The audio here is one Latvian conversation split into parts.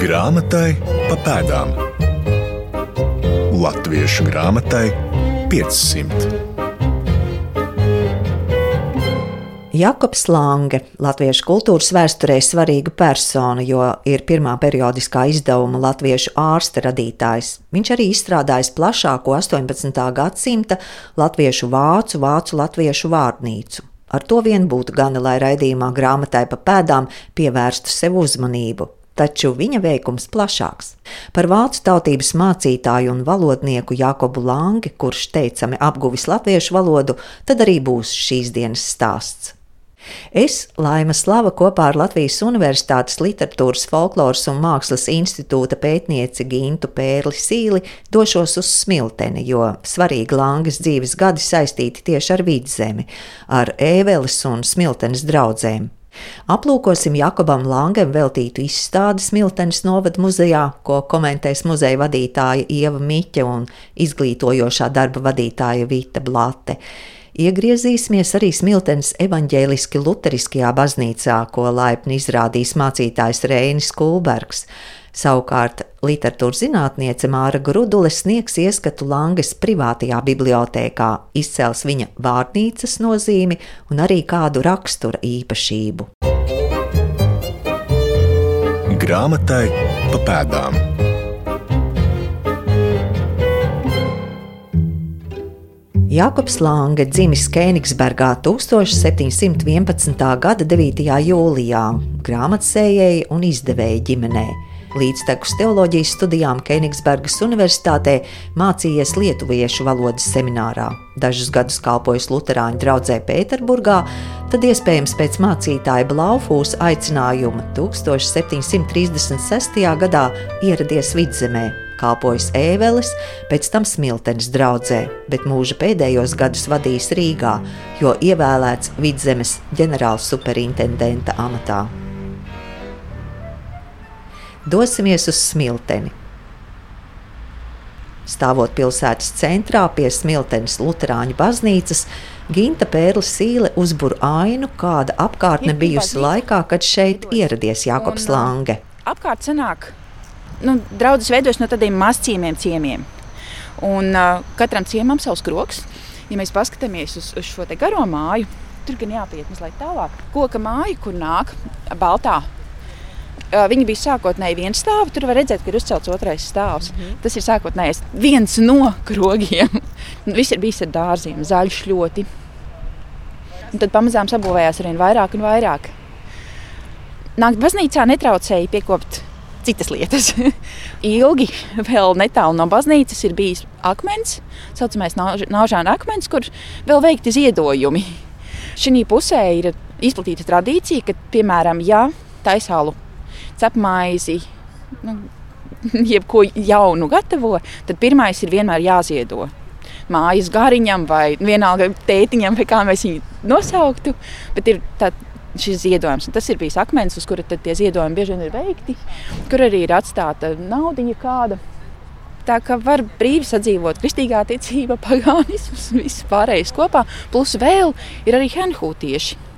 Grāmatai pa pēdām. Latviešu grāmatai 500. Jakobs Lange, latviešu kultūras vēsturē svarīga persona, jo ir pirmā periodiskā izdevuma latviešu ārsta radītājs. Viņš arī izstrādājis plašāko 18. gadsimta latviešu vācu, vācu latviešu vārnīcu. Ar to vien būtu gana, lai raidījumā grāmatai pa pēdām pievērstu sev uzmanību. Taču viņa veikums plašāks. Par vācu tautības mācītāju un valodnieku Jākobu Langi, kurš teicami apguvis latviešu valodu, tad arī būs šīs dienas stāsts. Es, Laima Slava, kopā ar Latvijas Universitātes Literatūras, Folkloras un Mākslas institūta pētnieci Gintu Pērli Sīli došos uz Smilteni, jo svarīgi Langas dzīves gadi saistīti tieši ar vidzemi, ar Ēveles un Smiltenes draudzēm. Aplūkosim Jakobam Langam veltītu izstādi Smiltenes novada muzejā, ko komentēs muzeja vadītāja Ieva Miķa un izglītojošā darba vadītāja Vita Blate. Iegriezīsimies arī Smiltenes evaņģēliski luteriskajā baznīcā, ko laipni izrādīs mācītājs Reinis Kulbergs. Savukārt literatūras zinātniece Māra Grudule sniegs ieskatu Langas privātajā bibliotēkā, izcels viņa vārnīcas nozīmi un arī kādu rakstura īpašību. Grāmatai pa pēdām. Jākops Lange dzimis Kēnigsbergā 1711. gada 9. jūlijā, grāmatsējēji un izdevēji ģimenē. Līdztekus teoloģijas studijām Kenigsbergas Universitātē mācījies lietuviešu valodas seminārā. Dažus gadus kalpojis Lutāņu draugzē Pēterburgā, tad iespējams pēc mācītāja Blaufūs aicinājuma 1736. gadā ieradies vidzemē, kalpojis Ēveles, pēc tam Smiltenes draudzē, bet mūža pēdējos gadus vadījis Rīgā, jo ievēlēts vidzemes ģenerālsuperintendenta amatā dosimies uz smilteni. Stāvot pilsētas centrā pie Smiltenes Lutāņu baznīcas, Ginta Pērla Sīle uzbūr ainu, kāda apkārtne bijusi laikā, kad šeit ieradies Jākops un, Lange. Apkārt sanāk, nu, draudzes veidojas no tādiem mazciemiem ciemiem. Un uh, katram ciemam savs kroks. Ja mēs paskatāmies uz, uz šo garo māju, tur gan jāpiet mazliet tālāk. Koka māja, kur nāk baltā Viņi bija sākotnēji viens stāvs, tur var redzēt, ka ir uzcelts otrais stāvs. Mm -hmm. Tas ir sākotnējais viens no krogiem. Viss ir bijis ar dārziem, zaļš ļoti. Un tad pamazām sabūvējās arvien vairāk un vairāk. Nākt baznīcā netraucēja piekopt citas lietas. Ilgi vēl netālu no baznīcas ir bijis akmens, tā saucamais nāžāna akmens, kur vēl veikti ziedojumi. Šī pusē ir izplatīta tradīcija, ka, piemēram, ja taisālu cepmaizi, nu, jebko jaunu gatavo, tad pirmais ir vienmēr jāziedo. Mājas gariņam vai vienalga tētiņam, vai kā mēs viņu nosauktu, bet ir tā, šis ziedojums. Un tas ir bijis akmens, uz kura tie ziedojumi bieži vien ir veikti, kur arī ir atstāta naudiņa kāda. Tā kā var brīvi sadzīvot kristīgā ticība, pagānisms, viss pārējais kopā, plus vēl ir arī henhūtieši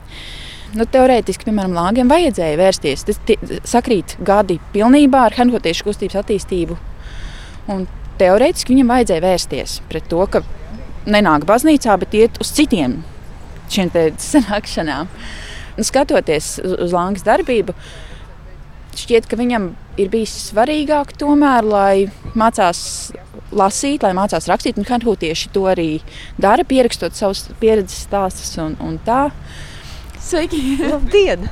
nu, teorētiski, piemēram, Lāngam vajadzēja vērsties. Tas sakrīt gadi pilnībā ar Hanhotiešu kustības attīstību. Un teorētiski viņam vajadzēja vērsties pret to, ka nenāk baznīcā, bet iet uz citiem šiem sanākšanām. Un skatoties uz, Lāngas darbību, šķiet, ka viņam ir bijis svarīgāk tomēr, lai mācās lasīt, lai mācās rakstīt. Un Hanhotieši to arī dara, pierakstot savus pieredzes stāstus un, un tā. Sveiki! Labdien!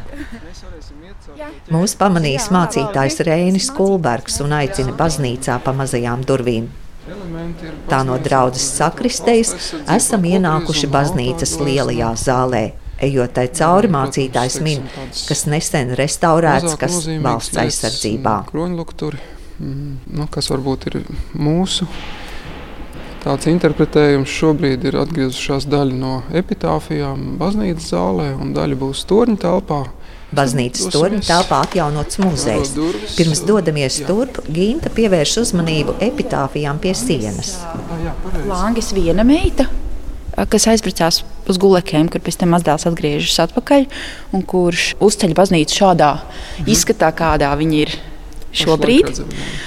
Mūs pamanīs mācītājs Rēnis Kulbergs un aicina baznīcā pa mazajām durvīm. Tā no draudzes sakristejas esam ienākuši baznīcas lielajā zālē. Ejot tai cauri, mācītājs min, kas nesen restaurēts, kas valsts aizsardzībā. Kroņlukturi, mm, nu, kas varbūt ir mūsu Tāds interpretējums šobrīd ir atgriezušās daļa no epitāfijām baznīcas zālē, un daļa būs torņa telpā. Baznīcas torņa telpā atjaunots muzejs. Pirms dodamies turp, Ginta pievērš uzmanību epitāfijām pie sienas. Lāngis viena meita, kas aizbraucās uz gulekiem, kur pēc tam mazdēls atgriežas atpakaļ, un kurš uzceļ baznīcu šādā mm. izskatā, kādā viņa ir šobrīd.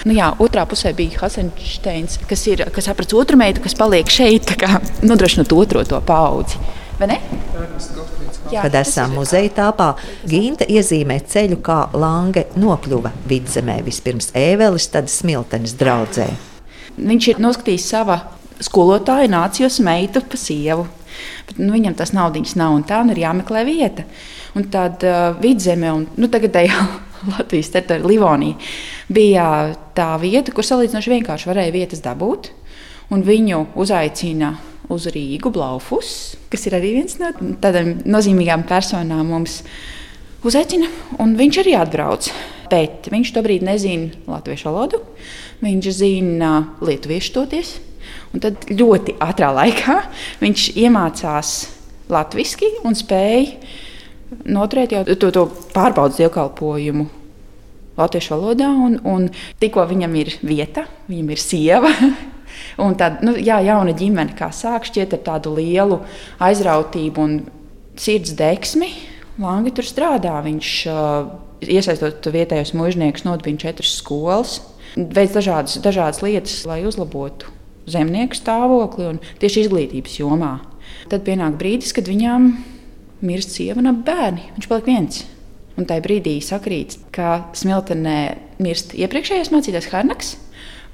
Nu, jā, otrā pusē bija Hasensteins, kas, ir, kas aprec otru meitu, kas paliek šeit, kā nodrošinot otro to paudzi. Vai ne? Jā, Kad esam muzeja tāpā, Ginta iezīmē ceļu, kā Lange nokļuva vidzemē. Vispirms Ēvelis, tad Smiltenes draudzē. Viņš ir noskatījis savu skolotāju, nācijos meitu pa sievu. Bet, nu, viņam tas naudiņas nav, un tā nu ir jāmeklē vieta. Un tad uh, vidzeme, un nu, tagadējā Latvijas teritorija, Livonija, bija tā vieta, kur salīdzinoši vienkārši varēja vietas dabūt. Viņu uzaicina uz Rīgu Blaufus, kas ir arī viens no tādām nozīmīgām personām mums uzaicina, un viņš arī atbrauc. Bet viņš tobrīd nezina latviešu valodu, viņš zina lietuviešu toties. Un tad ļoti ātrā laikā viņš iemācījās latviešu un spēja noturēt jau to, to pārbaudas dievkalpojumu latviešu valodā. Un, un tikko viņam ir vieta, viņam ir sieva. Un tāda nu, jā, jauna ģimene, kā sāk šķiet ar tādu lielu aizrautību un sirds deksmi. Langi tur strādā. Viņš uh, iesaistot vietējos mužniekus, nodibina četras skolas, veids dažādas, dažādas lietas, lai uzlabotu zemnieku stāvokli un tieši izglītības jomā. Tad pienāk brīdis, kad viņām mirst sieva un bērni. Viņš paliek viens. Un tajā brīdī sakrīt, ka smiltenē mirst iepriekšējais mācītājs Harnaks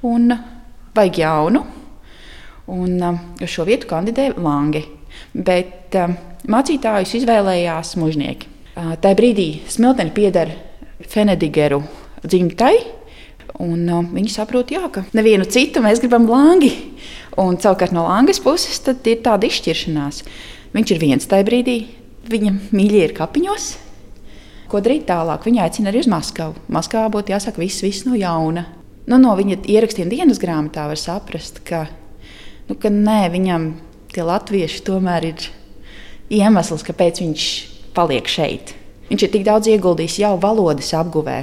un vajag jaunu. Un uh, uz šo vietu kandidēja Langi. Bet uh, mācītājus izvēlējās mužnieki. Uh, tajā brīdī smilteni pieder Fenedigeru dzimtai. Un, uh, viņi saprot, jā, ka nevienu citu mēs gribam langi. Un savukārt no langas puses ir tāda izšķiršanās. Viņš ir viens tajā brīdī, viņa mīļie ir kapiņos. Ko darīt tālāk? Viņa aicina arī uz Maskavu. Maskavā būtu jāsaka viss, viss no jauna. Nu, no viņa ierakstiem dienas grāmatā var saprast, ka, nu, ka nē, viņam tie latvieši tomēr ir iemesls, kāpēc viņš paliek šeit. Viņš ir tik daudz ieguldījis jau valodas apguvē.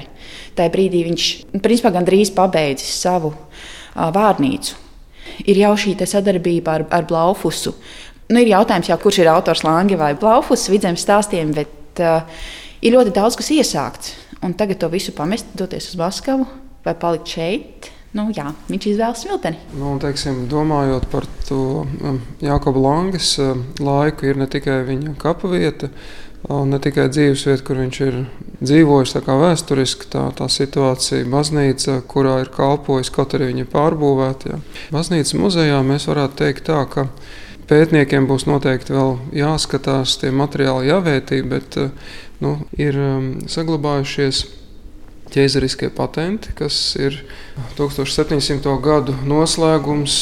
Tajā brīdī viņš principā gandrīz pabeidzis savu uh, vārnīcu. Ir jau šī sadarbība ar, ar Blaufusu. Nu, ir jautājums, jā, kurš ir autors Lange vai Blaufus vidzemes stāstiem, bet uh, ir ļoti daudz kas iesākts. Un tagad to visu pamest, doties uz Maskavu vai palikt šeit. Nu, jā, viņš izvēlas smilteni. Nu, teiksim, domājot par to um, Jākoba Langas um, laiku, ir ne tikai viņa kapa vieta, ne tikai dzīvesvieta, kur viņš ir dzīvojis, tā kā vēsturiski tā, tā situācija, baznīca, kurā ir kalpojis, kaut arī viņa ir pārbūvēta. Jā. Baznīcas muzejā mēs varētu teikt tā, ka pētniekiem būs noteikti vēl jāskatās tie materiāli jāvērtī, bet uh, nu, ir um, saglabājušies ķēzariskie patenti, kas ir 1700. gadu noslēgums,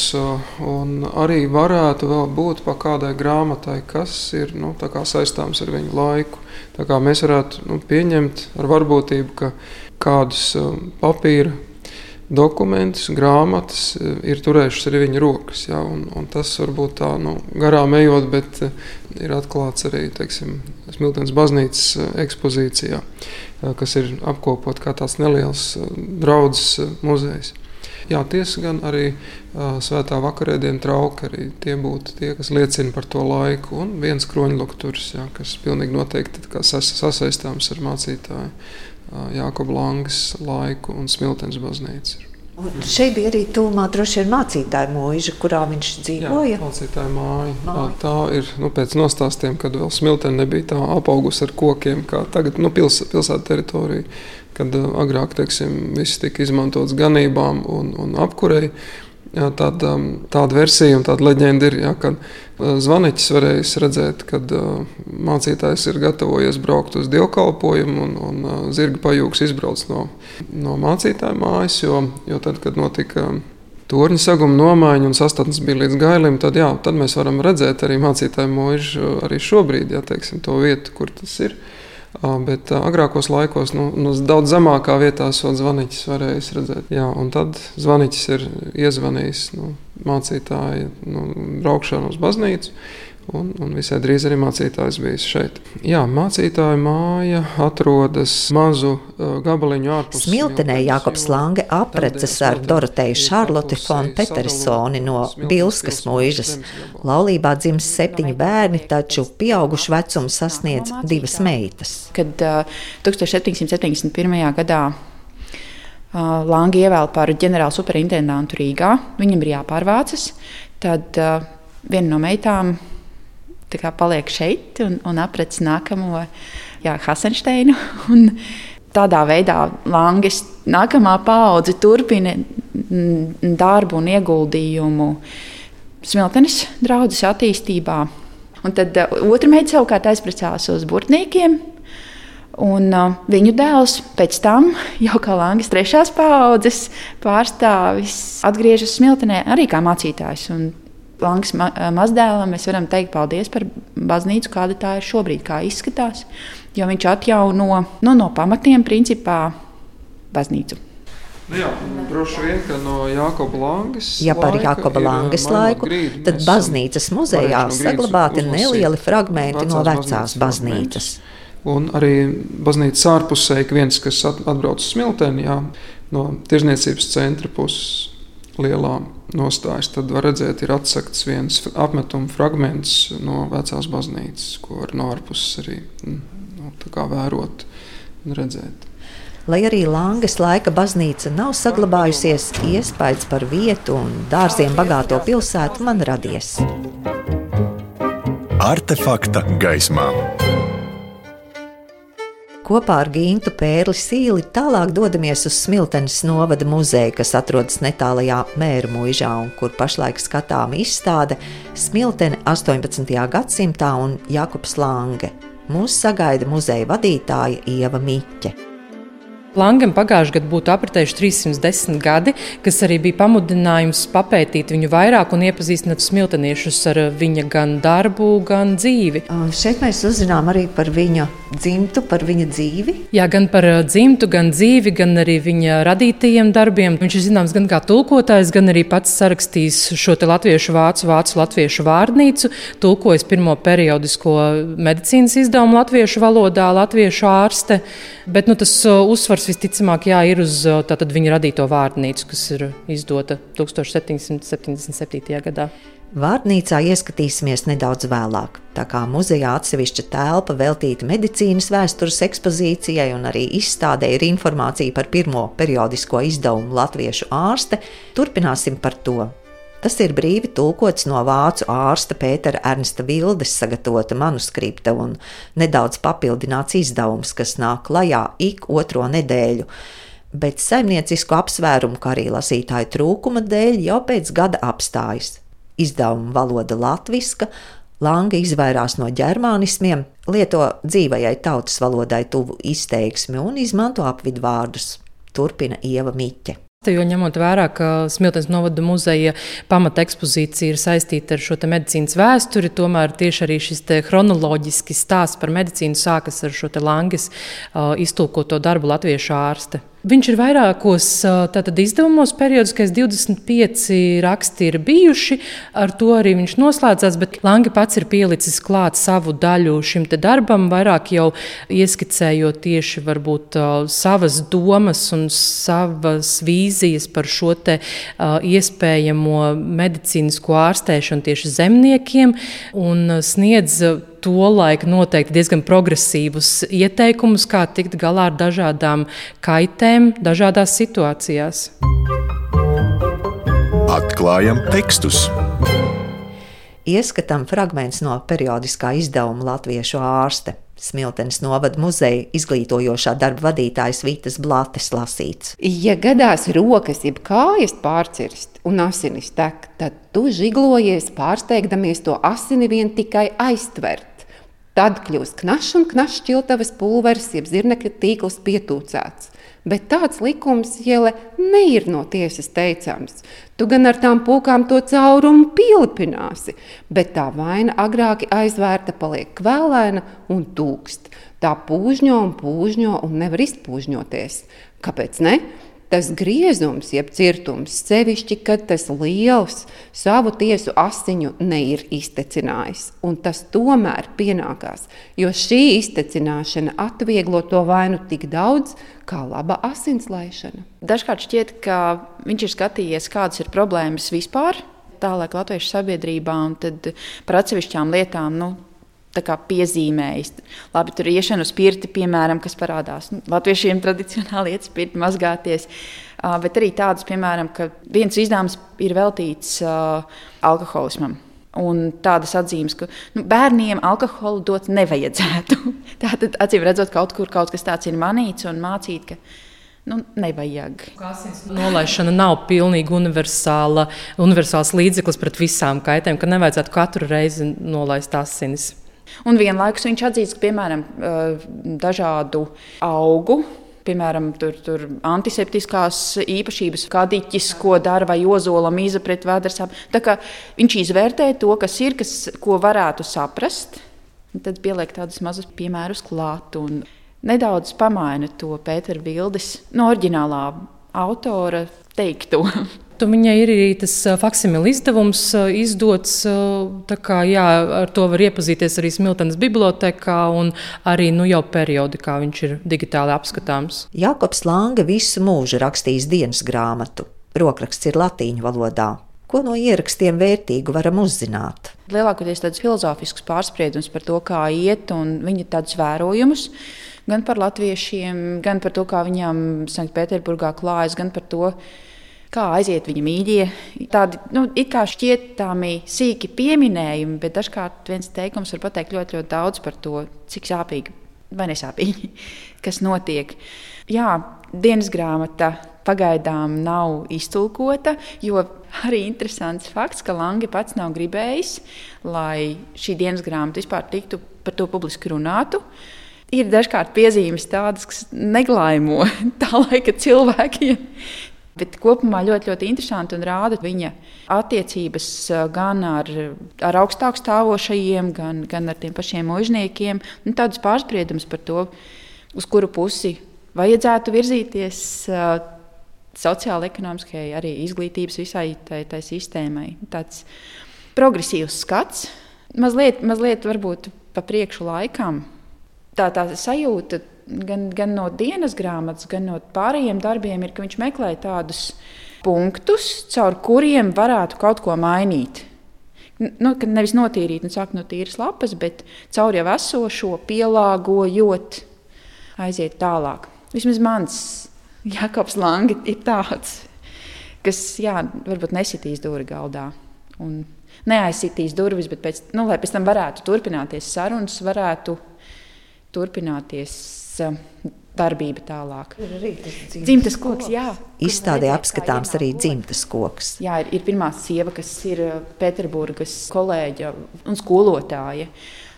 un arī varētu vēl būt pa kādai grāmatai, kas ir nu, saistāms ar viņu laiku. Tā kā mēs varētu nu, pieņemt ar varbūtību, ka kādus papīra dokumentus, grāmatas ir turējušas arī viņa rokas. Ja, un, un tas varbūt tā nu, garām ejot, bet ir atklāts arī teiksim, Smiltenes baznīcas ekspozīcijā, kas ir apkopot kā tāds neliels draudzes muzejs. Jā, tiesa gan arī uh, svētā vakarēdienu trauki, arī tie būtu tie, kas liecina par to laiku. Un viens kroņlukturs, jā, kas pilnīgi noteikti sas, sasaistāms ar mācītāju Jākobu Langas laiku un Smiltenes baznīcu. Un šeit bija arī tūmā droši vien mācītāja mūža, kurā viņš dzīvoja. Jā, mācītāja māja. māja. Tā ir nu, pēc nostāstiem, kad vēl smiltene nebija tā apaugusi ar kokiem, kā tagad nu, pils, pilsēta teritorija, kad agrāk teiksim, viss tika izmantots ganībām un, un apkurei. Jā, tāda, tāda versija un tāda leģenda ir, jā, kad zvaniķis varējis redzēt, kad uh, mācītājs ir gatavojies braukt uz dievkalpojumu un, un uh, zirga pajūgs izbrauc no, no mācītāja mājas, jo, jo tad, kad notika torņa saguma nomaiņa un sastāvs bija līdz gailim, tad, jā, tad mēs varam redzēt arī mācītāju mūžu arī šobrīd, jā, teiksim, to vietu, kur tas ir. Bet agrākos laikos nu, nu, daudz zemākā vietā vēl zvaniķis varēja redzēt. Jā, un tad zvaniķis ir iezvanījis nu, mācītāju nu, braukšanu uz baznīcu. Un, un visai drīz arī mācītājs bija šeit. Jā, mācītāja māja atrodas mazu uh, gabaliņu ārpus. Smiltenē Jākops Lange aprecas ar Doroteju Šarloti fon Petersoni no Bilskas mūžas. Laulībā dzims septiņi bērni, taču pieaugušu vecumu sasniedz divas meitas. Kad uh, 1771. gadā Langi ievēl par ģenerālu superintendantu Rīgā. Viņam ir jāpārvācas. Tad uh, viena no meitām paliek šeit un, un aprec nākamo jā, Hasensteinu. Un tādā veidā Langis nākamā paudze turpina darbu un ieguldījumu smiltenes draudzes attīstībā. Un tad uh, otra meita savukārt aizprecās uz burtniekiem. Un, uh, viņu dēls pēc tam, jau kā Langas trešās paudzes pārstāvis, atgriežas Smiltenē arī kā mācītājs. Un Langas ma uh, mazdēlam mēs varam teikt paldies par baznīcu, kāda tā ir šobrīd, kā izskatās. Jo viņš atjauno nu, no pamatiem, principā, baznīcu. Nu jā, droši vien, ka no Jākoba Langas. Ja par Jākoba Langas laiku, grīdu, tad baznīcas muzejā saglabāti nelieli fragmenti no vecās baznīcas. baznīcas. Un arī baznīcas ārpusē, viens, kas atbrauc uz Smilteni, jā, no tirzniecības centra puses lielā nostājas, tad var redzēt, ir atsekts viens apmetuma fragments no vecās baznīcas, ko var no ārpuses arī nu, vērot un redzēt. Lai arī Langas laika baznīca nav saglabājusies, iespējas par vietu un dārziem bagāto pilsētu man radies. Artefakta gaismā. Kopā ar Gintu Pērli Sīli tālāk dodamies uz Smiltenes novada muzeju, kas atrodas netālajā Mēru mūžā un kur pašlaik skatām izstāde Smiltene 18. gadsimtā un Jakobs Lange. Mūs sagaida muzeja vadītāja Ieva Miķe. Langam pagājušajā gadā būtu apritējuši 310 gadi, kas arī bija pamudinājums papētīt viņu vairāk un iepazīstināt smilteniešus ar viņa gan darbu, gan dzīvi. Šeit mēs uzzinām arī par viņa dzimtu, par viņa dzīvi. Jā, gan par dzimtu, gan dzīvi, gan arī viņa radītajiem darbiem. Viņš ir zināms gan kā tulkotājs, gan arī pats sarakstījis šo latviešu vācu, vācu latviešu vārnīcu, tulkojis pirmo periodisko medicīnas izdevumu latviešu valodā, latviešu ārste. Bet nu, tas uzsvars visticamāk jā, ir uz tātad, viņa radīto vārnīcu, kas ir izdota 1777. gadā. Vārnīcā ieskatīsimies nedaudz vēlāk. Tā kā muzejā atsevišķa telpa veltīta medicīnas vēstures ekspozīcijai un arī izstādē ir informācija par pirmo periodisko izdevumu Latviešu ārste, turpināsim par to. Tas ir brīvi tulkots no vācu ārsta Pētera Ernsta Vildes sagatavota manuskripta un nedaudz papildināts izdevums, kas nāk klajā ik otro nedēļu. Bet saimniecisku apsvērumu, kā arī lasītāju trūkuma dēļ, jau pēc gada apstājas. Izdevuma valoda latviska, Langa izvairās no ģermānismiem, lieto dzīvajai tautas valodai tuvu izteiksmi un izmanto apvidvārdus. Turpina Ieva Miķe. Jo ņemot vērā, ka Smiltenes novada muzeja pamata ekspozīcija ir saistīta ar šo medicīnas vēsturi, tomēr tieši arī šis chronoloģiski stāsts par medicīnu sākas ar šo Langas uh, iztulkoto darbu latviešu ārste. Viņš ir vairākos tātad, izdevumos, periodiskais 25 raksti ir bijuši. Ar to arī viņš noslēdzās, bet Lange pats ir pielicis klāt savu daļu šim darbam, vairāk jau ieskicējot tieši varbūt, savas domas un savas vīzijas par šo te, iespējamo medicīnisko ārstēšanu tieši zemniekiem un sniedz tolaik noteikti diezgan progresīvus ieteikumus, kā tikt galā ar dažādām kaitēm, dažādās situācijās. Atklājam tekstus! Ieskatām fragments no periodiskā izdevuma Latviešu ārste. Smiltenes novada muzeja izglītojošā darba vadītājas Vītas Blates lasīts. Ja gadās rokas, jeb kājas pārcirst un asinis tek, tad tu žiglojies, pārsteigdamies to asini vien tikai aiztvert. Tad kļūst knašs un knašs ķiltavas pulveris, jeb zirnekļa tīkls pietūcēts. Bet tāds likums, Jēle, neir no tiesas teicams. Tu gan ar tām pūkām to caurumu pielipināsi, bet tā vaina agrāk aizvērta paliek kvēlēna un tūkst. Tā pūžņo un pūžņo un nevar izpūžņoties. Kāpēc ne? Tas griezums, jeb cirtums, sevišķi, kad tas liels savu tiesu asiņu neir iztecinājis. Un tas tomēr pienākās, jo šī iztecināšana atvieglo to vainu tik daudz, kā laba asinslaišana. Dažkārt šķiet, ka viņš ir skatījies, kādas ir problēmas vispār. Tālāk Latvijas sabiedrībā un par atsevišķām lietām nu, piezīmējis. Labi, tur ir iešana uz pirti, piemēram, kas parādās. Nu, latviešiem tradicionāli iet uz pirti mazgāties. Uh, bet arī tādas, piemēram, ka viens izdevums ir veltīts uh, alkoholismam. Un tādas atzīmes, ka nu, bērniem alkoholu dot nevajadzētu. Tātad, acīm redzot, kaut kur kaut kas tāds ir manīts un mācīts, ka nu, nevajag. Nolaišana nav pilnīgi universāla, universāls līdzeklis pret visām kaitēm, ka nevajadzētu katru reizi nolaist asinis. Un vienlaikus viņš atzīst, ka piemēram dažādu augu piemēram, tur, tur antiseptiskās īpašības, kā diķis, ko dara, vai ozola mīza pret vēdersām. Viņš izvērtē to, kas ir, kas, ko varētu saprast. Tad pieliek tādus mazus piemērus klāt un nedaudz pamaina to Pētera Vildes no oriģinālā autora teikto. Tu viņai ir arī tas faksimila izdevums izdots. Kā, jā, ar to var iepazīties arī Smiltenes bibliotekā un arī nu, jau periodikā viņš ir digitāli apskatāms. Jākops Lange visu mūžu rakstījis dienas grāmatu. Rokraksts ir latīņu valodā. Ko no ierakstiem vērtīgu varam uzzināt? Lielākoties tāds filozofisks pārspriedums par to, kā iet, un viņa tādus vērojumus gan par latviešiem, gan par to, kā viņam Sanktpēterburgā klājas, gan par to, kā aiziet viņa mīļie. Tādi nu, it kā šķietami sīki pieminējumi, bet dažkārt viens teikums var pateikt ļoti, ļoti daudz par to, cik sāpīgi vai nesāpīgi kas notiek. Jā, dienas grāmata pagaidām nav iztulkota, jo arī interesants fakts, ka Lange pats nav gribējis, lai šī dienas grāmata vispār tiktu par to publiski runātu. Ir dažkārt piezīmes tādas, kas neglaimo tā laika cilvēkiem. Bet kopumā ļoti, ļoti interesanti un rāda viņa attiecības eh, gan ar, ar augstāk stāvošajiem, gan, gan ar tiem pašiem mužniekiem. Nu, Tādus pārspriedumus par to, uz kuru pusi vajadzētu virzīties uh, sociāli, ekonomiskajai, arī izglītības visai tai, tai sistēmai. Tāds progresīvs skats, mazliet, mazliet varbūt pa priekšu laikam. Tā, tā sajūta gan, gan no dienas grāmatas, gan no pārējiem darbiem, ir, ka viņš meklē tādus punktus, caur kuriem varētu kaut ko mainīt. Nu, nevis notīrīt un sākt no tīras lapas, bet caur jau esošo pielāgojot, aiziet tālāk. Vismaz mans Jakobs Lange ir tāds, kas jā, varbūt nesitīs dūri galdā. Un neaizsitīs durvis, bet pēc, nu, pēc tam varētu turpināties sarunas, varētu turpināties darbība tālāk. Ir arī dzimtas, dzimtas koks. Jā, Izstādē apskatāms arī dzimtas koks. Jā, ir, ir pirmā sieva, kas ir Pēterburgas kolēģa un skolotāja.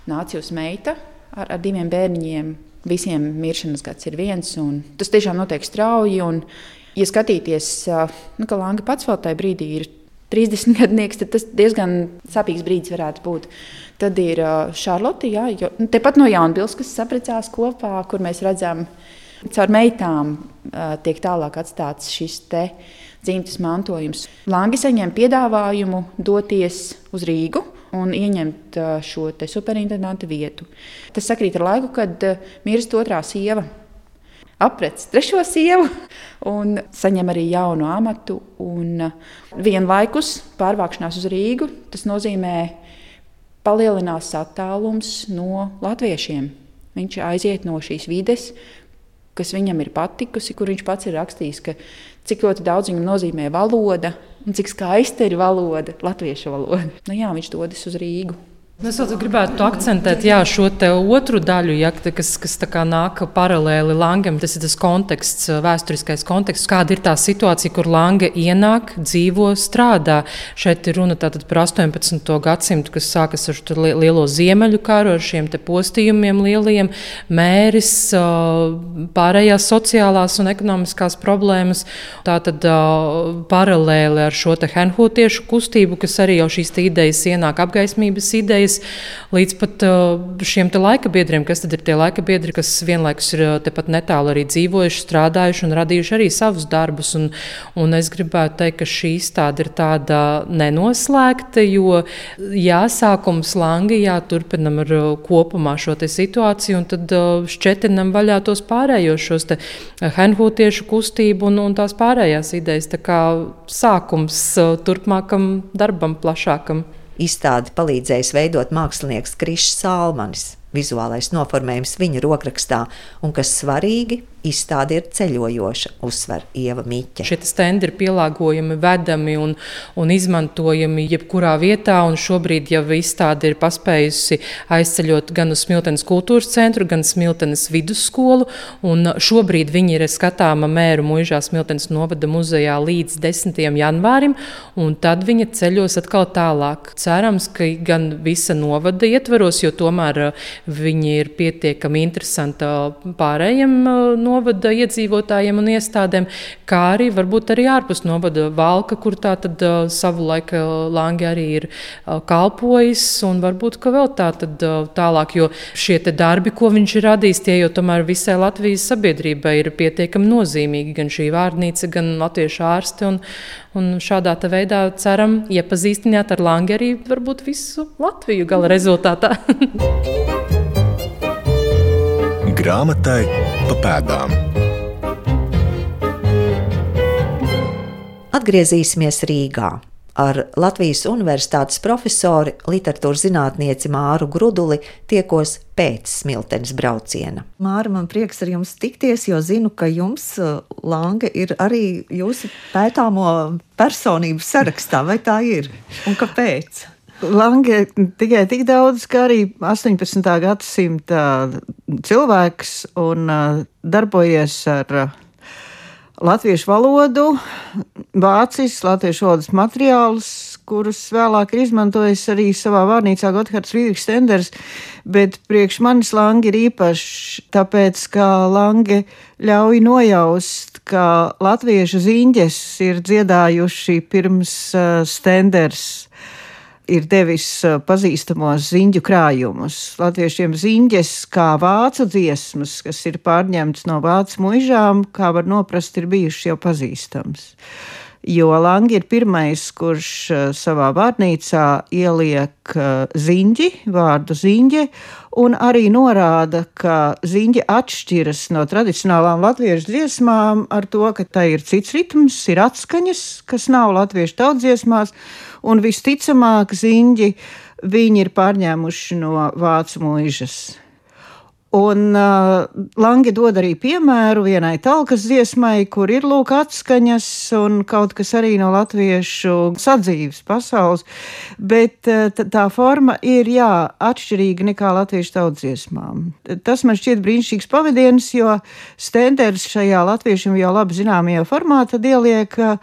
Nācijus meita ar, ar diviem bērniņiem. Visiem miršanas gads ir viens, un tas tiešām notiek strauji. Un, ja skatīties, nu, ka Langa pats vēl tajā brīdī ir 30 gadnieks, tad tas diezgan sāpīgs brīdis varētu būt. Tad ir Šarlote, jā, jo, nu, tepat no Jaunbils, kas saprecās kopā, kur mēs redzam, caur meitām tiek tālāk atstāts šis te dzimtas mantojums. Langi saņem piedāvājumu doties uz Rīgu un ieņemt šo superintendanta vietu. Tas sakrīt ar laiku, kad mirst otrā sieva. Aprec trešo sievu un saņem arī jaunu amatu. Vienlaikus pārvākšanās uz Rīgu tas nozīmē, palielinās attālums no latviešiem. Viņš aiziet no šīs vides, kas viņam ir patikusi, kur viņš pats ir rakstījis, ka cik ļoti daudz viņam nozīmē valoda un cik skaista ir valoda, latviešu valoda. Nu, jā, viņš dodas uz Rīgu. Es gribētu akcentēt jā, šo otru daļu, ja, kas, kas nāk paralēli Langam. Tas ir tas konteksts, vēsturiskais konteksts, kāda ir tā situācija, kur Langa ienāk, dzīvo, strādā. Šeit ir runa par 18. gadsimtu, kas sākas ar lielo ziemeļu karu, ar šiem postījumiem lieliem, mēris, pārējās sociālās un ekonomiskās problēmas. Tā tad paralēli ar šo henhūtiešu kustību, kas arī jau šīs idejas ienāk apgaismības idejas idejas, līdz pat uh, šiem laika biedriem, kas ir tie laika biedri, kas vienlaikus ir uh, tepat netālu arī dzīvojuši, strādājuši un radījuši arī savus darbus. Un, un es gribētu teikt, ka šī izstāde ir tāda nenoslēgta, jo jāsākums Langijā turpinam ar uh, kopumā šo situāciju, un tad šķetinam vaļā tos pārējos šos henhūtiešu kustību un, un tās pārējās idejas. Tā kā sākums turpmākam darbam plašākam. Izstādi palīdzējis veidot mākslinieks Krišs Salmanis. Vizuālais noformējums viņa rokrakstā, un kas svarīgi, izstāde ir ceļojoša, uzsver Ieva Miķa. Šie stendi ir pielāgojami, vedami un, un izmantojami jebkurā vietā. Šobrīd jau izstāde ir paspējusi aizceļot gan uz Smiltenes kultūras centru, gan Smiltenes vidusskolu. Šobrīd viņi ir skatāma mēru mūžā Smiltenes novada muzejā līdz 10. janvārim, un tad viņa ceļos atkal tālāk. Cerams, ka gan visa novada ietveros, jo tomēr Viņi ir pietiekami interesanti pārējiem novada iedzīvotājiem un iestādēm, kā arī varbūt arī ārpus novada valka, kur tā tad savu laiku Langi arī ir kalpojis, un varbūt, ka vēl tā tad tālāk, jo šie darbi, ko viņš ir radījis, tie jau tomēr visai Latvijas sabiedrībai ir pietiekami nozīmīgi, gan šī vārnīca, gan latviešu ārsti, un, un šādā veidā ceram iepazīstināt ar Langi arī varbūt visu Latviju gala rezultātā. Grāmatai pa pēdām. Atgriezīsimies Rīgā. Ar Latvijas Universitātes profesori, literatūras zinātnieci Māru Gruduli tiekos pēc smiltenes brauciena. Māra, man prieks ar jums tikties, jo zinu, ka jums, uh, Lange, ir arī jūsu pētāmo personību sarakstā. Vai tā ir? Un kāpēc? Lange tikai tik daudz, kā arī 18. gadsimta cilvēks un darbojies ar latviešu valodu, vācis, latviešu valodas materiālus, kurus vēlāk ir izmantojis arī savā vārnīcā Gotthārds Friedrichs Stenders, bet priekš manis Lange ir īpašs, tāpēc, ka Lange ļauj nojaust, ka latviešu ziņģes ir dziedājuši pirms uh, Stenders ir devis pazīstamos ziņu krājumus. Latviešiem ziņģes kā vācu dziesmas, kas ir pārņemts no vācu muižām, kā var noprast, ir bijušas jau pazīstams. Jo Langi ir pirmais, kurš savā vārnīcā ieliek ziņģi, vārdu ziņģi, un arī norāda, ka ziņģi atšķiras no tradicionālām latviešu dziesmām ar to, ka tai ir cits ritms, ir atskaņas, kas nav latviešu tautsdziesmās, un visticamāk ziņģi viņi ir pārņēmuši no vācu mūžas. Un uh, Langi dod arī piemēru vienai talkas dziesmai, kur ir lūk atskaņas un kaut kas arī no latviešu sadzīves pasaules, bet uh, tā forma ir, jā, atšķirīga nekā latviešu tautsdziesmām. Tas man šķiet brīnišķīgs pavadiens, jo Stenders šajā latviešiem jau labi zināmajā formātā ieliek uh,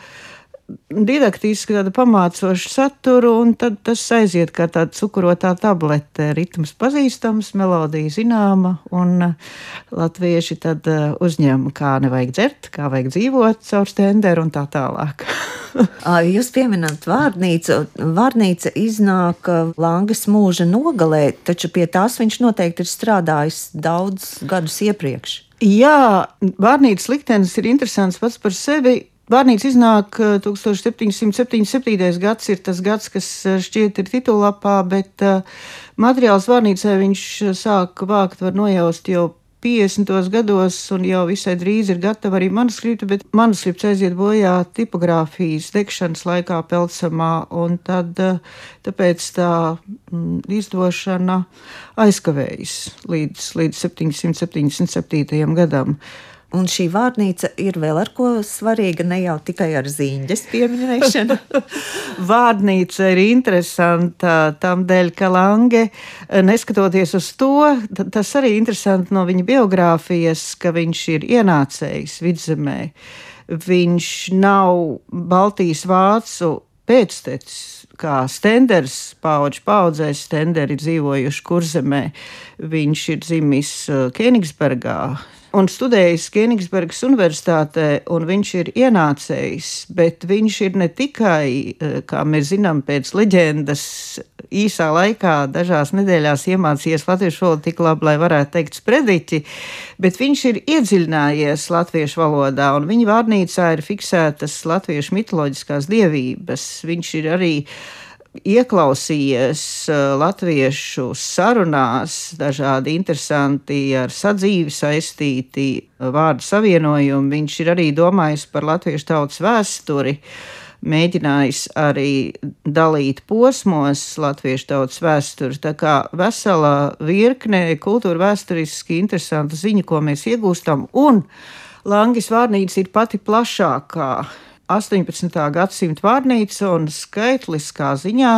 didaktiski tādu pamācošu saturu, un tad tas aiziet kā tāda cukurotā tablete. Ritms pazīstams, melodija zināma, un uh, latvieši tad uh, uzņem, kā nevajag dzert, kā vajag dzīvot caur stenderu un tā tālāk. Jūs pieminat vārnīcu. Vārnīca iznāk uh, Langas mūža nogalē, taču pie tās viņš noteikti ir strādājis daudz gadus iepriekš. Jā, vārnīcas liktenis ir interesants pats par sevi Vārnīca iznāk 1777. Eh, gads, ir tas gads, kas eh, šķiet ir titulapā, bet uh, materiāls Vārnīcai viņš sāk vākt, var nojaust jau 50. gados, un jau visai drīz ir gatava arī manuskripta, bet manuskripts aiziet bojā tipogrāfijas degšanas laikā Pelsamā, un tad tāpēc tā mm, izdošana aizkavējas līdz, līdz 777. gadam. Un šī vārnīca ir vēl ar ko svarīga, ne jau tikai ar zīņģes pieminēšanu. vārnīca ir interesanta tam dēļ, ka Lange, neskatoties uz to, tas arī interesanti no viņa biogrāfijas, ka viņš ir ienācējis vidzemē. Viņš nav Baltijas vācu pēctecis, kā Stenders, paudžu paudzēs, Stenderi dzīvojuši kurzemē. Viņš ir dzimis Kenigsbergā, un studējis Kenigsbergas Universitātē, un viņš ir ienācējis, bet viņš ir ne tikai, eh, kā mēs zinām, pēc leģendas īsā laikā, dažās nedēļās iemācījies latviešu valodu tik labi, lai varētu teikt sprediķi, bet viņš ir iedziļinājies latviešu valodā, un viņa vārnīcā ir fiksētas latviešu mitoloģiskās dievības. Viņš ir arī uh, ieklausījies eh, latviešu sarunās, dažādi interesanti ar sadzīvi saistīti vārdu savienojumi. Viņš ir arī domājis par latviešu tautas vēsturi. mēģinājis arī dalīt posmos latviešu tautas vēsturi. Tā kā vesela virkne kultūra vēsturiski interesanta ziņa, ko mēs iegūstam, un Langis vārnīca ir pati plašākā 18. gadsimta vārnīca un skaitliskā ziņā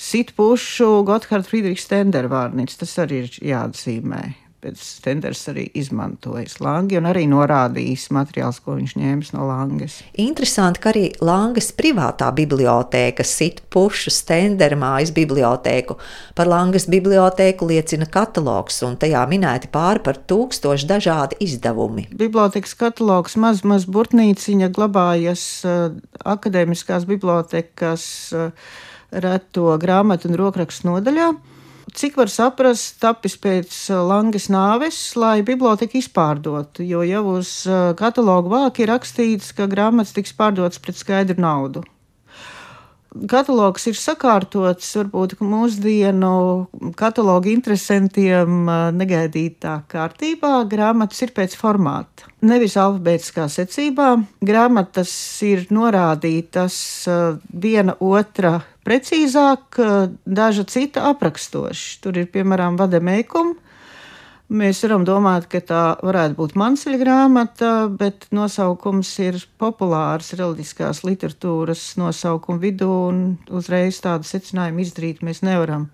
sit pušu Gotthard Friedrichs Stender vārnīca. Tas arī ir jāatzīmē pēc Stenders arī izmantojis Langi un arī norādījis materiāls, ko viņš ņēmis no Langas. Interesanti, ka arī Langas privātā bibliotēka sit pušu Stendera mājas bibliotēku. Par Langas bibliotēku liecina katalogs, un tajā minēti pāri par tūkstošu dažādi izdevumi. Bibliotēkas katalogs maz, maz burtnīciņa glabājas uh, akadēmiskās bibliotekas uh, reto grāmatu un rokrakstu nodaļā cik var saprast, tapis pēc uh, Langas nāves, lai biblioteka izpārdotu. Jo jau uz uh, katalogu vāka ir rakstīts, ka grāmatas tiks pārdotas pret skaidru naudu. Katalogs ir sakārtots varbūt mūsdienu katalogu interesantiem uh, negaidītā kārtībā. Grāmatas ir pēc formāta. Nevis alfabētiskā secībā. Grāmatas ir norādītas viena otra precīzāk, daža cita aprakstoši. Tur ir piemēram vadamēkuma. Mēs varam domāt, ka tā varētu būt Mansļa grāmata, bet nosaukums ir populārs reliģiskās literatūras nosaukuma vidū, un uzreiz tādu secinājumu izdarīt mēs nevaram.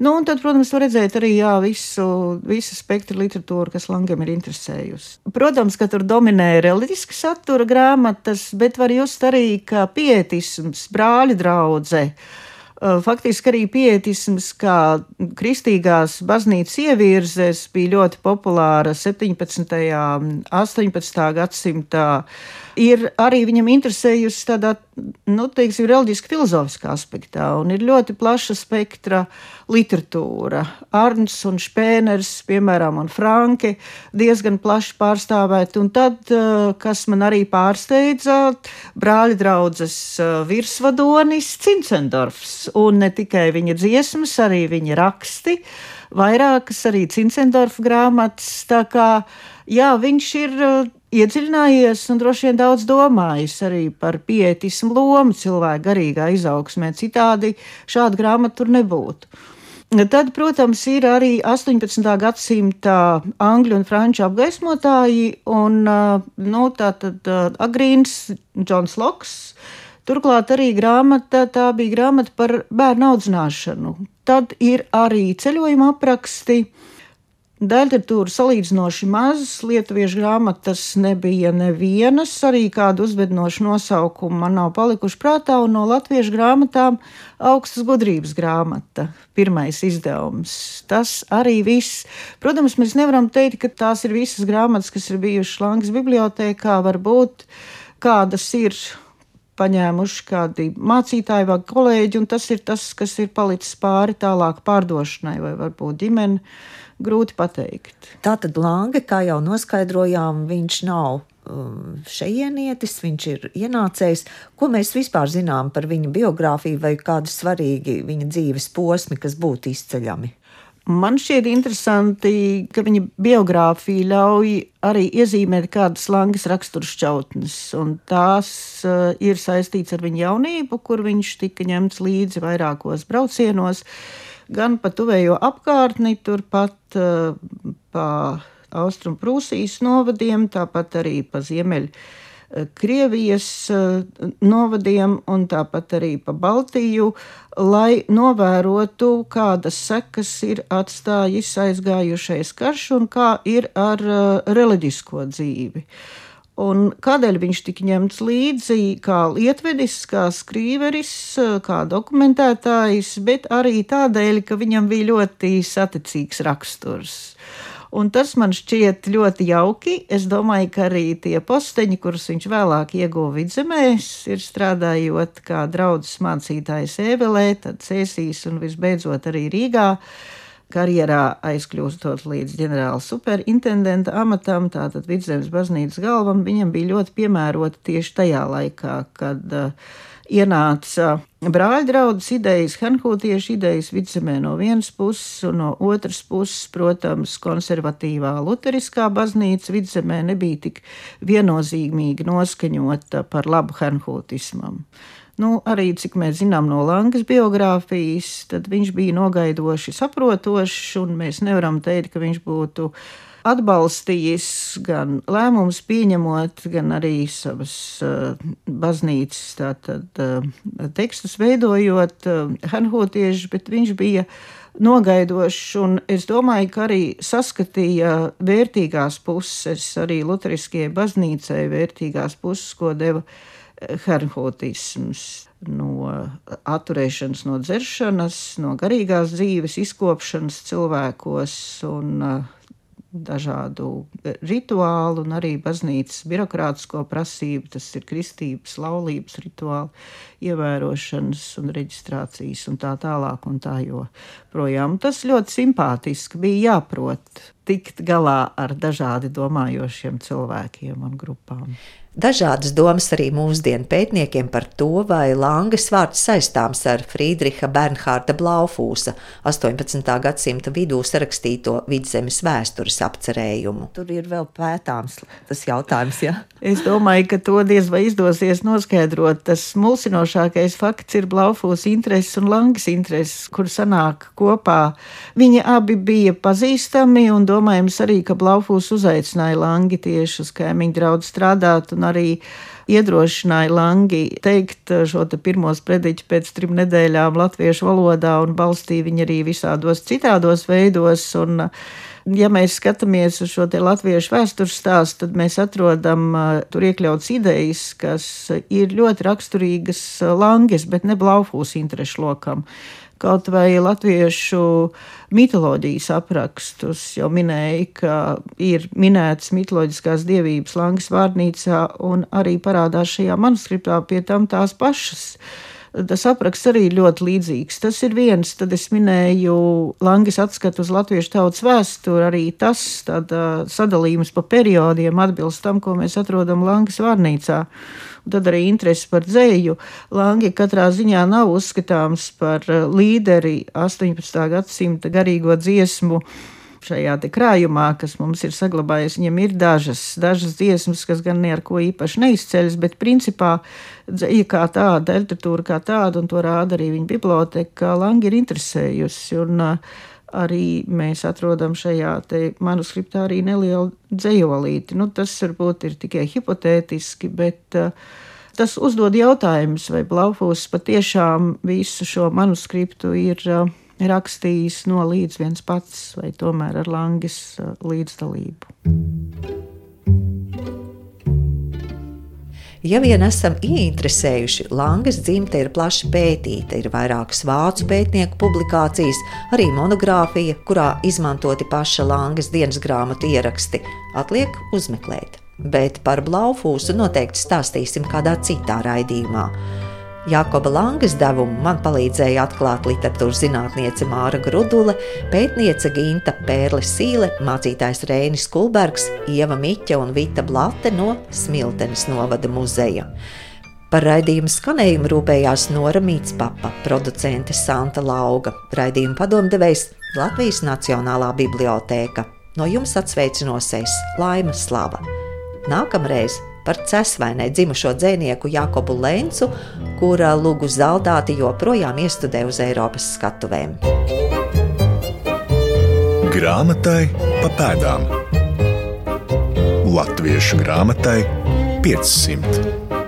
Nu, un tad, protams, var redzēt arī jā, visu, visu spektru literatūru, kas Langam ir interesējusi. Protams, ka tur dominē reliģiska satura grāmatas, bet var just arī, ka pietisms, brāļa draudzene Eh, faktiski arī pietisms, kā kristīgās baznīcas ievirzes, bija ļoti populāra 17. un 18. gadsimtā. Ir arī viņam interesējusi tādā, nu, teiksim, reliģiski filozofiskā aspektā, un ir ļoti plaša spektra literatūra. Arns un Špēners, piemēram, un Franke diezgan plaši pārstāvēti, un tad, eh, kas man arī pārsteidza, brāļa draudzes eh, virsvadonis Cincendorfs un ne tikai viņa dziesmas, arī viņa raksti, vairākas arī Cincendorfa grāmatas. Tā kā jā, viņš ir uh, iedziļinājies un droši vien daudz domājis arī par pietismu lomu cilvēku garīgā izaugsmē. Citādi šāda grāmata tur nebūtu. Tad, protams, ir arī 18. gadsimta angļu un franču apgaismotāji, un uh, nu, tātad uh, Agrīns, Džons Loks, Turklāt arī grāmata, tā bija grāmata par bērnu audzināšanu. Tad ir arī ceļojuma apraksti. Daļradas salīdzinoši mazas, lietuviešu grāmatas nebija nevienas, arī kādu uzvedinošu nosaukumu man nav palikuši prātā, un no latviešu grāmatām augstas gudrības grāmata, pirmais izdevums. Tas arī viss. Protams, mēs nevaram teikt, ka tās ir visas grāmatas, kas ir bijušas Langas bibliotekā, varbūt kādas ir paņēmuši kādi mācītāji vai kolēģi, un tas ir tas, kas ir palicis pāri tālāk pārdošanai vai varbūt ģimene. Grūti pateikt. Tā tad Lange, kā jau noskaidrojām, viņš nav um, šejienietis, viņš ir ienācējs. Ko mēs vispār zinām par viņa biogrāfiju vai kādi svarīgi viņa dzīves posmi, kas būtu izceļami? Man šķiet interesanti, ka viņa biogrāfija ļauj arī iezīmēt kādas langas raksturšķautnes, un tās uh, ir saistīts ar viņa jaunību, kur viņš tika ņemts līdzi vairākos braucienos, gan pa tuvējo apkārtni, turpat uh, pa Austrumprūsijas novadiem, tāpat arī pa Ziemeļu Krievijas eh, novadiem un tāpat arī pa Baltiju, lai novērotu, kādas sekas ir atstājis aizgājušais karš un kā ir ar eh, reliģisko dzīvi. Un kādēļ viņš tika ņemts līdzi kā lietvedis, kā skrīveris, kā dokumentētājs, bet arī tādēļ, ka viņam bija ļoti saticīgs raksturs. Un tas man šķiet ļoti jauki. Es domāju, ka arī tie posteņi, kurus viņš vēlāk ieguva vidzemēs, ir strādājot kā draugs mācītājs Ēvelē, tad Cēsīs un visbeidzot arī Rīgā karjerā aizkļūstot līdz ģenerāla superintendenta amatam, tātad vidzemes baznīcas galvam, viņam bija ļoti piemērota tieši tajā laikā, kad uh, ienāca brāļa draudzes idejas, hankūtiešu idejas vidzemē no vienas puses, un no otras puses, protams, konservatīvā luteriskā baznīca vidzemē nebija tik viennozīmīgi noskaņota par labu hankūtismam. Nu, arī cik mēs zinām no Langas biogrāfijas, tad viņš bija nogaidoši saprotošs, un mēs nevaram teikt, ka viņš būtu atbalstījis gan lēmumus pieņemot, gan arī savas uh, baznīcas tātad, uh, tekstus veidojot uh, hanhotieši, bet viņš bija nogaidošs, un es domāju, ka arī saskatīja vērtīgās puses, arī Lutheriskajai baznīcai vērtīgās puses, ko deva herhotisms no atturēšanas no dzeršanas, no garīgās dzīves, izkopšanas cilvēkos un uh, dažādu rituālu un arī baznīcas birokrātisko prasību, tas ir kristības, laulības rituāli, ievērošanas un reģistrācijas un tā tālāk un tā joprojām. Tas ļoti simpātiski bija jāprot tikt galā ar dažādi domājošiem cilvēkiem un grupām. Dažādas domas arī mūsdienu pētniekiem par to, vai Langas vārds saistāms ar Friedriha Bernhārda Blaufūsa 18. gadsimta vidū sarakstīto vidzemes vēstures apcerējumu. Tur ir vēl pētāms tas jautājums. Ja? Es domāju, ka to diez vai izdosies noskaidrot. Tas mulsinošākais fakts ir Blaufūsa intereses un Langas intereses, kur sanāk kopā. Viņi abi bija pazīstami un domājams arī, ka Blaufūs uzaicināja Langi tieši uz kaimiņu draudu strādāt un arī iedrošināja Langi teikt šo te pirmo sprediķu pēc trim nedēļām latviešu valodā un balstīja viņu arī visādos citādos veidos. Un, Ja mēs skatāmies uz šo latviešu vēstures stāstu, tad mēs atrodam tur iekļauts idejas, kas ir ļoti raksturīgas Langes, bet ne Blaufūs interešu lokam kaut vai latviešu mitoloģijas aprakstus. Jau minēja, ka ir minētas mitoloģiskās dievības Langas vārnīcā, un arī parādās šajā manuskriptā pie tam tās pašas. Tas apraksts arī ļoti līdzīgs. Tas ir viens, tad es minēju Langas atskatu uz latviešu tautas vēsturi. Arī tas sadalījums pa periodiem atbilst tam, ko mēs atrodam Langas vārnīcā un tad arī interesi par dzēju. Langi katrā ziņā nav uzskatāms par līderi 18. gadsimta garīgo dziesmu šajā krājumā, kas mums ir saglabājies, viņam ir dažas, dažas dziesmas, kas gan ar ko īpaši neizceļas, bet principā dzēja kā tāda, literatūra kā tāda, un to rāda arī viņa biblioteka, Langi ir interesējusi. Un, uh, arī mēs atrodam šajā manuskriptā arī nelielu dzējolīti. Nu, tas varbūt ir tikai hipotētiski, bet uh, tas uzdod jautājumus, vai Blaufūs patiešām visu šo manuskriptu ir uh, rakstījis no līdz viens pats, vai tomēr ar Langas uh, līdzdalību. Ja vien esam ieinteresējuši, Langas dzimte ir plaši pētīta, ir vairākas vācu pētnieku publikācijas, arī monogrāfija, kurā izmantoti paša Langas dienas grāmatu ieraksti. Atliek uzmeklēt, bet par Blaufūsu noteikti stāstīsim kādā citā raidījumā. Jākoba Langas devumu man palīdzēja atklāt literatūras zinātniece Māra Grudule, pētniece Ginta Pērle Sīle, mācītājs Rēnis Kulbergs, Ieva Miķa un Vita Blate no Smiltenes novada muzeja. Par raidījumu skanējumu rūpējās Nora Mītspapa, producente Santa Lauga, raidījuma padomdevējs Latvijas Nacionālā bibliotēka. No jums atsveicinosies Laima Slava. Nākamreiz par cesvainē dzimušo dzinieku Jakobu Lencu, kura lugu zaldāti joprojām iestudē uz Eiropas skatuvēm. Grāmatai pa pēdām Latviešu grāmatai 500.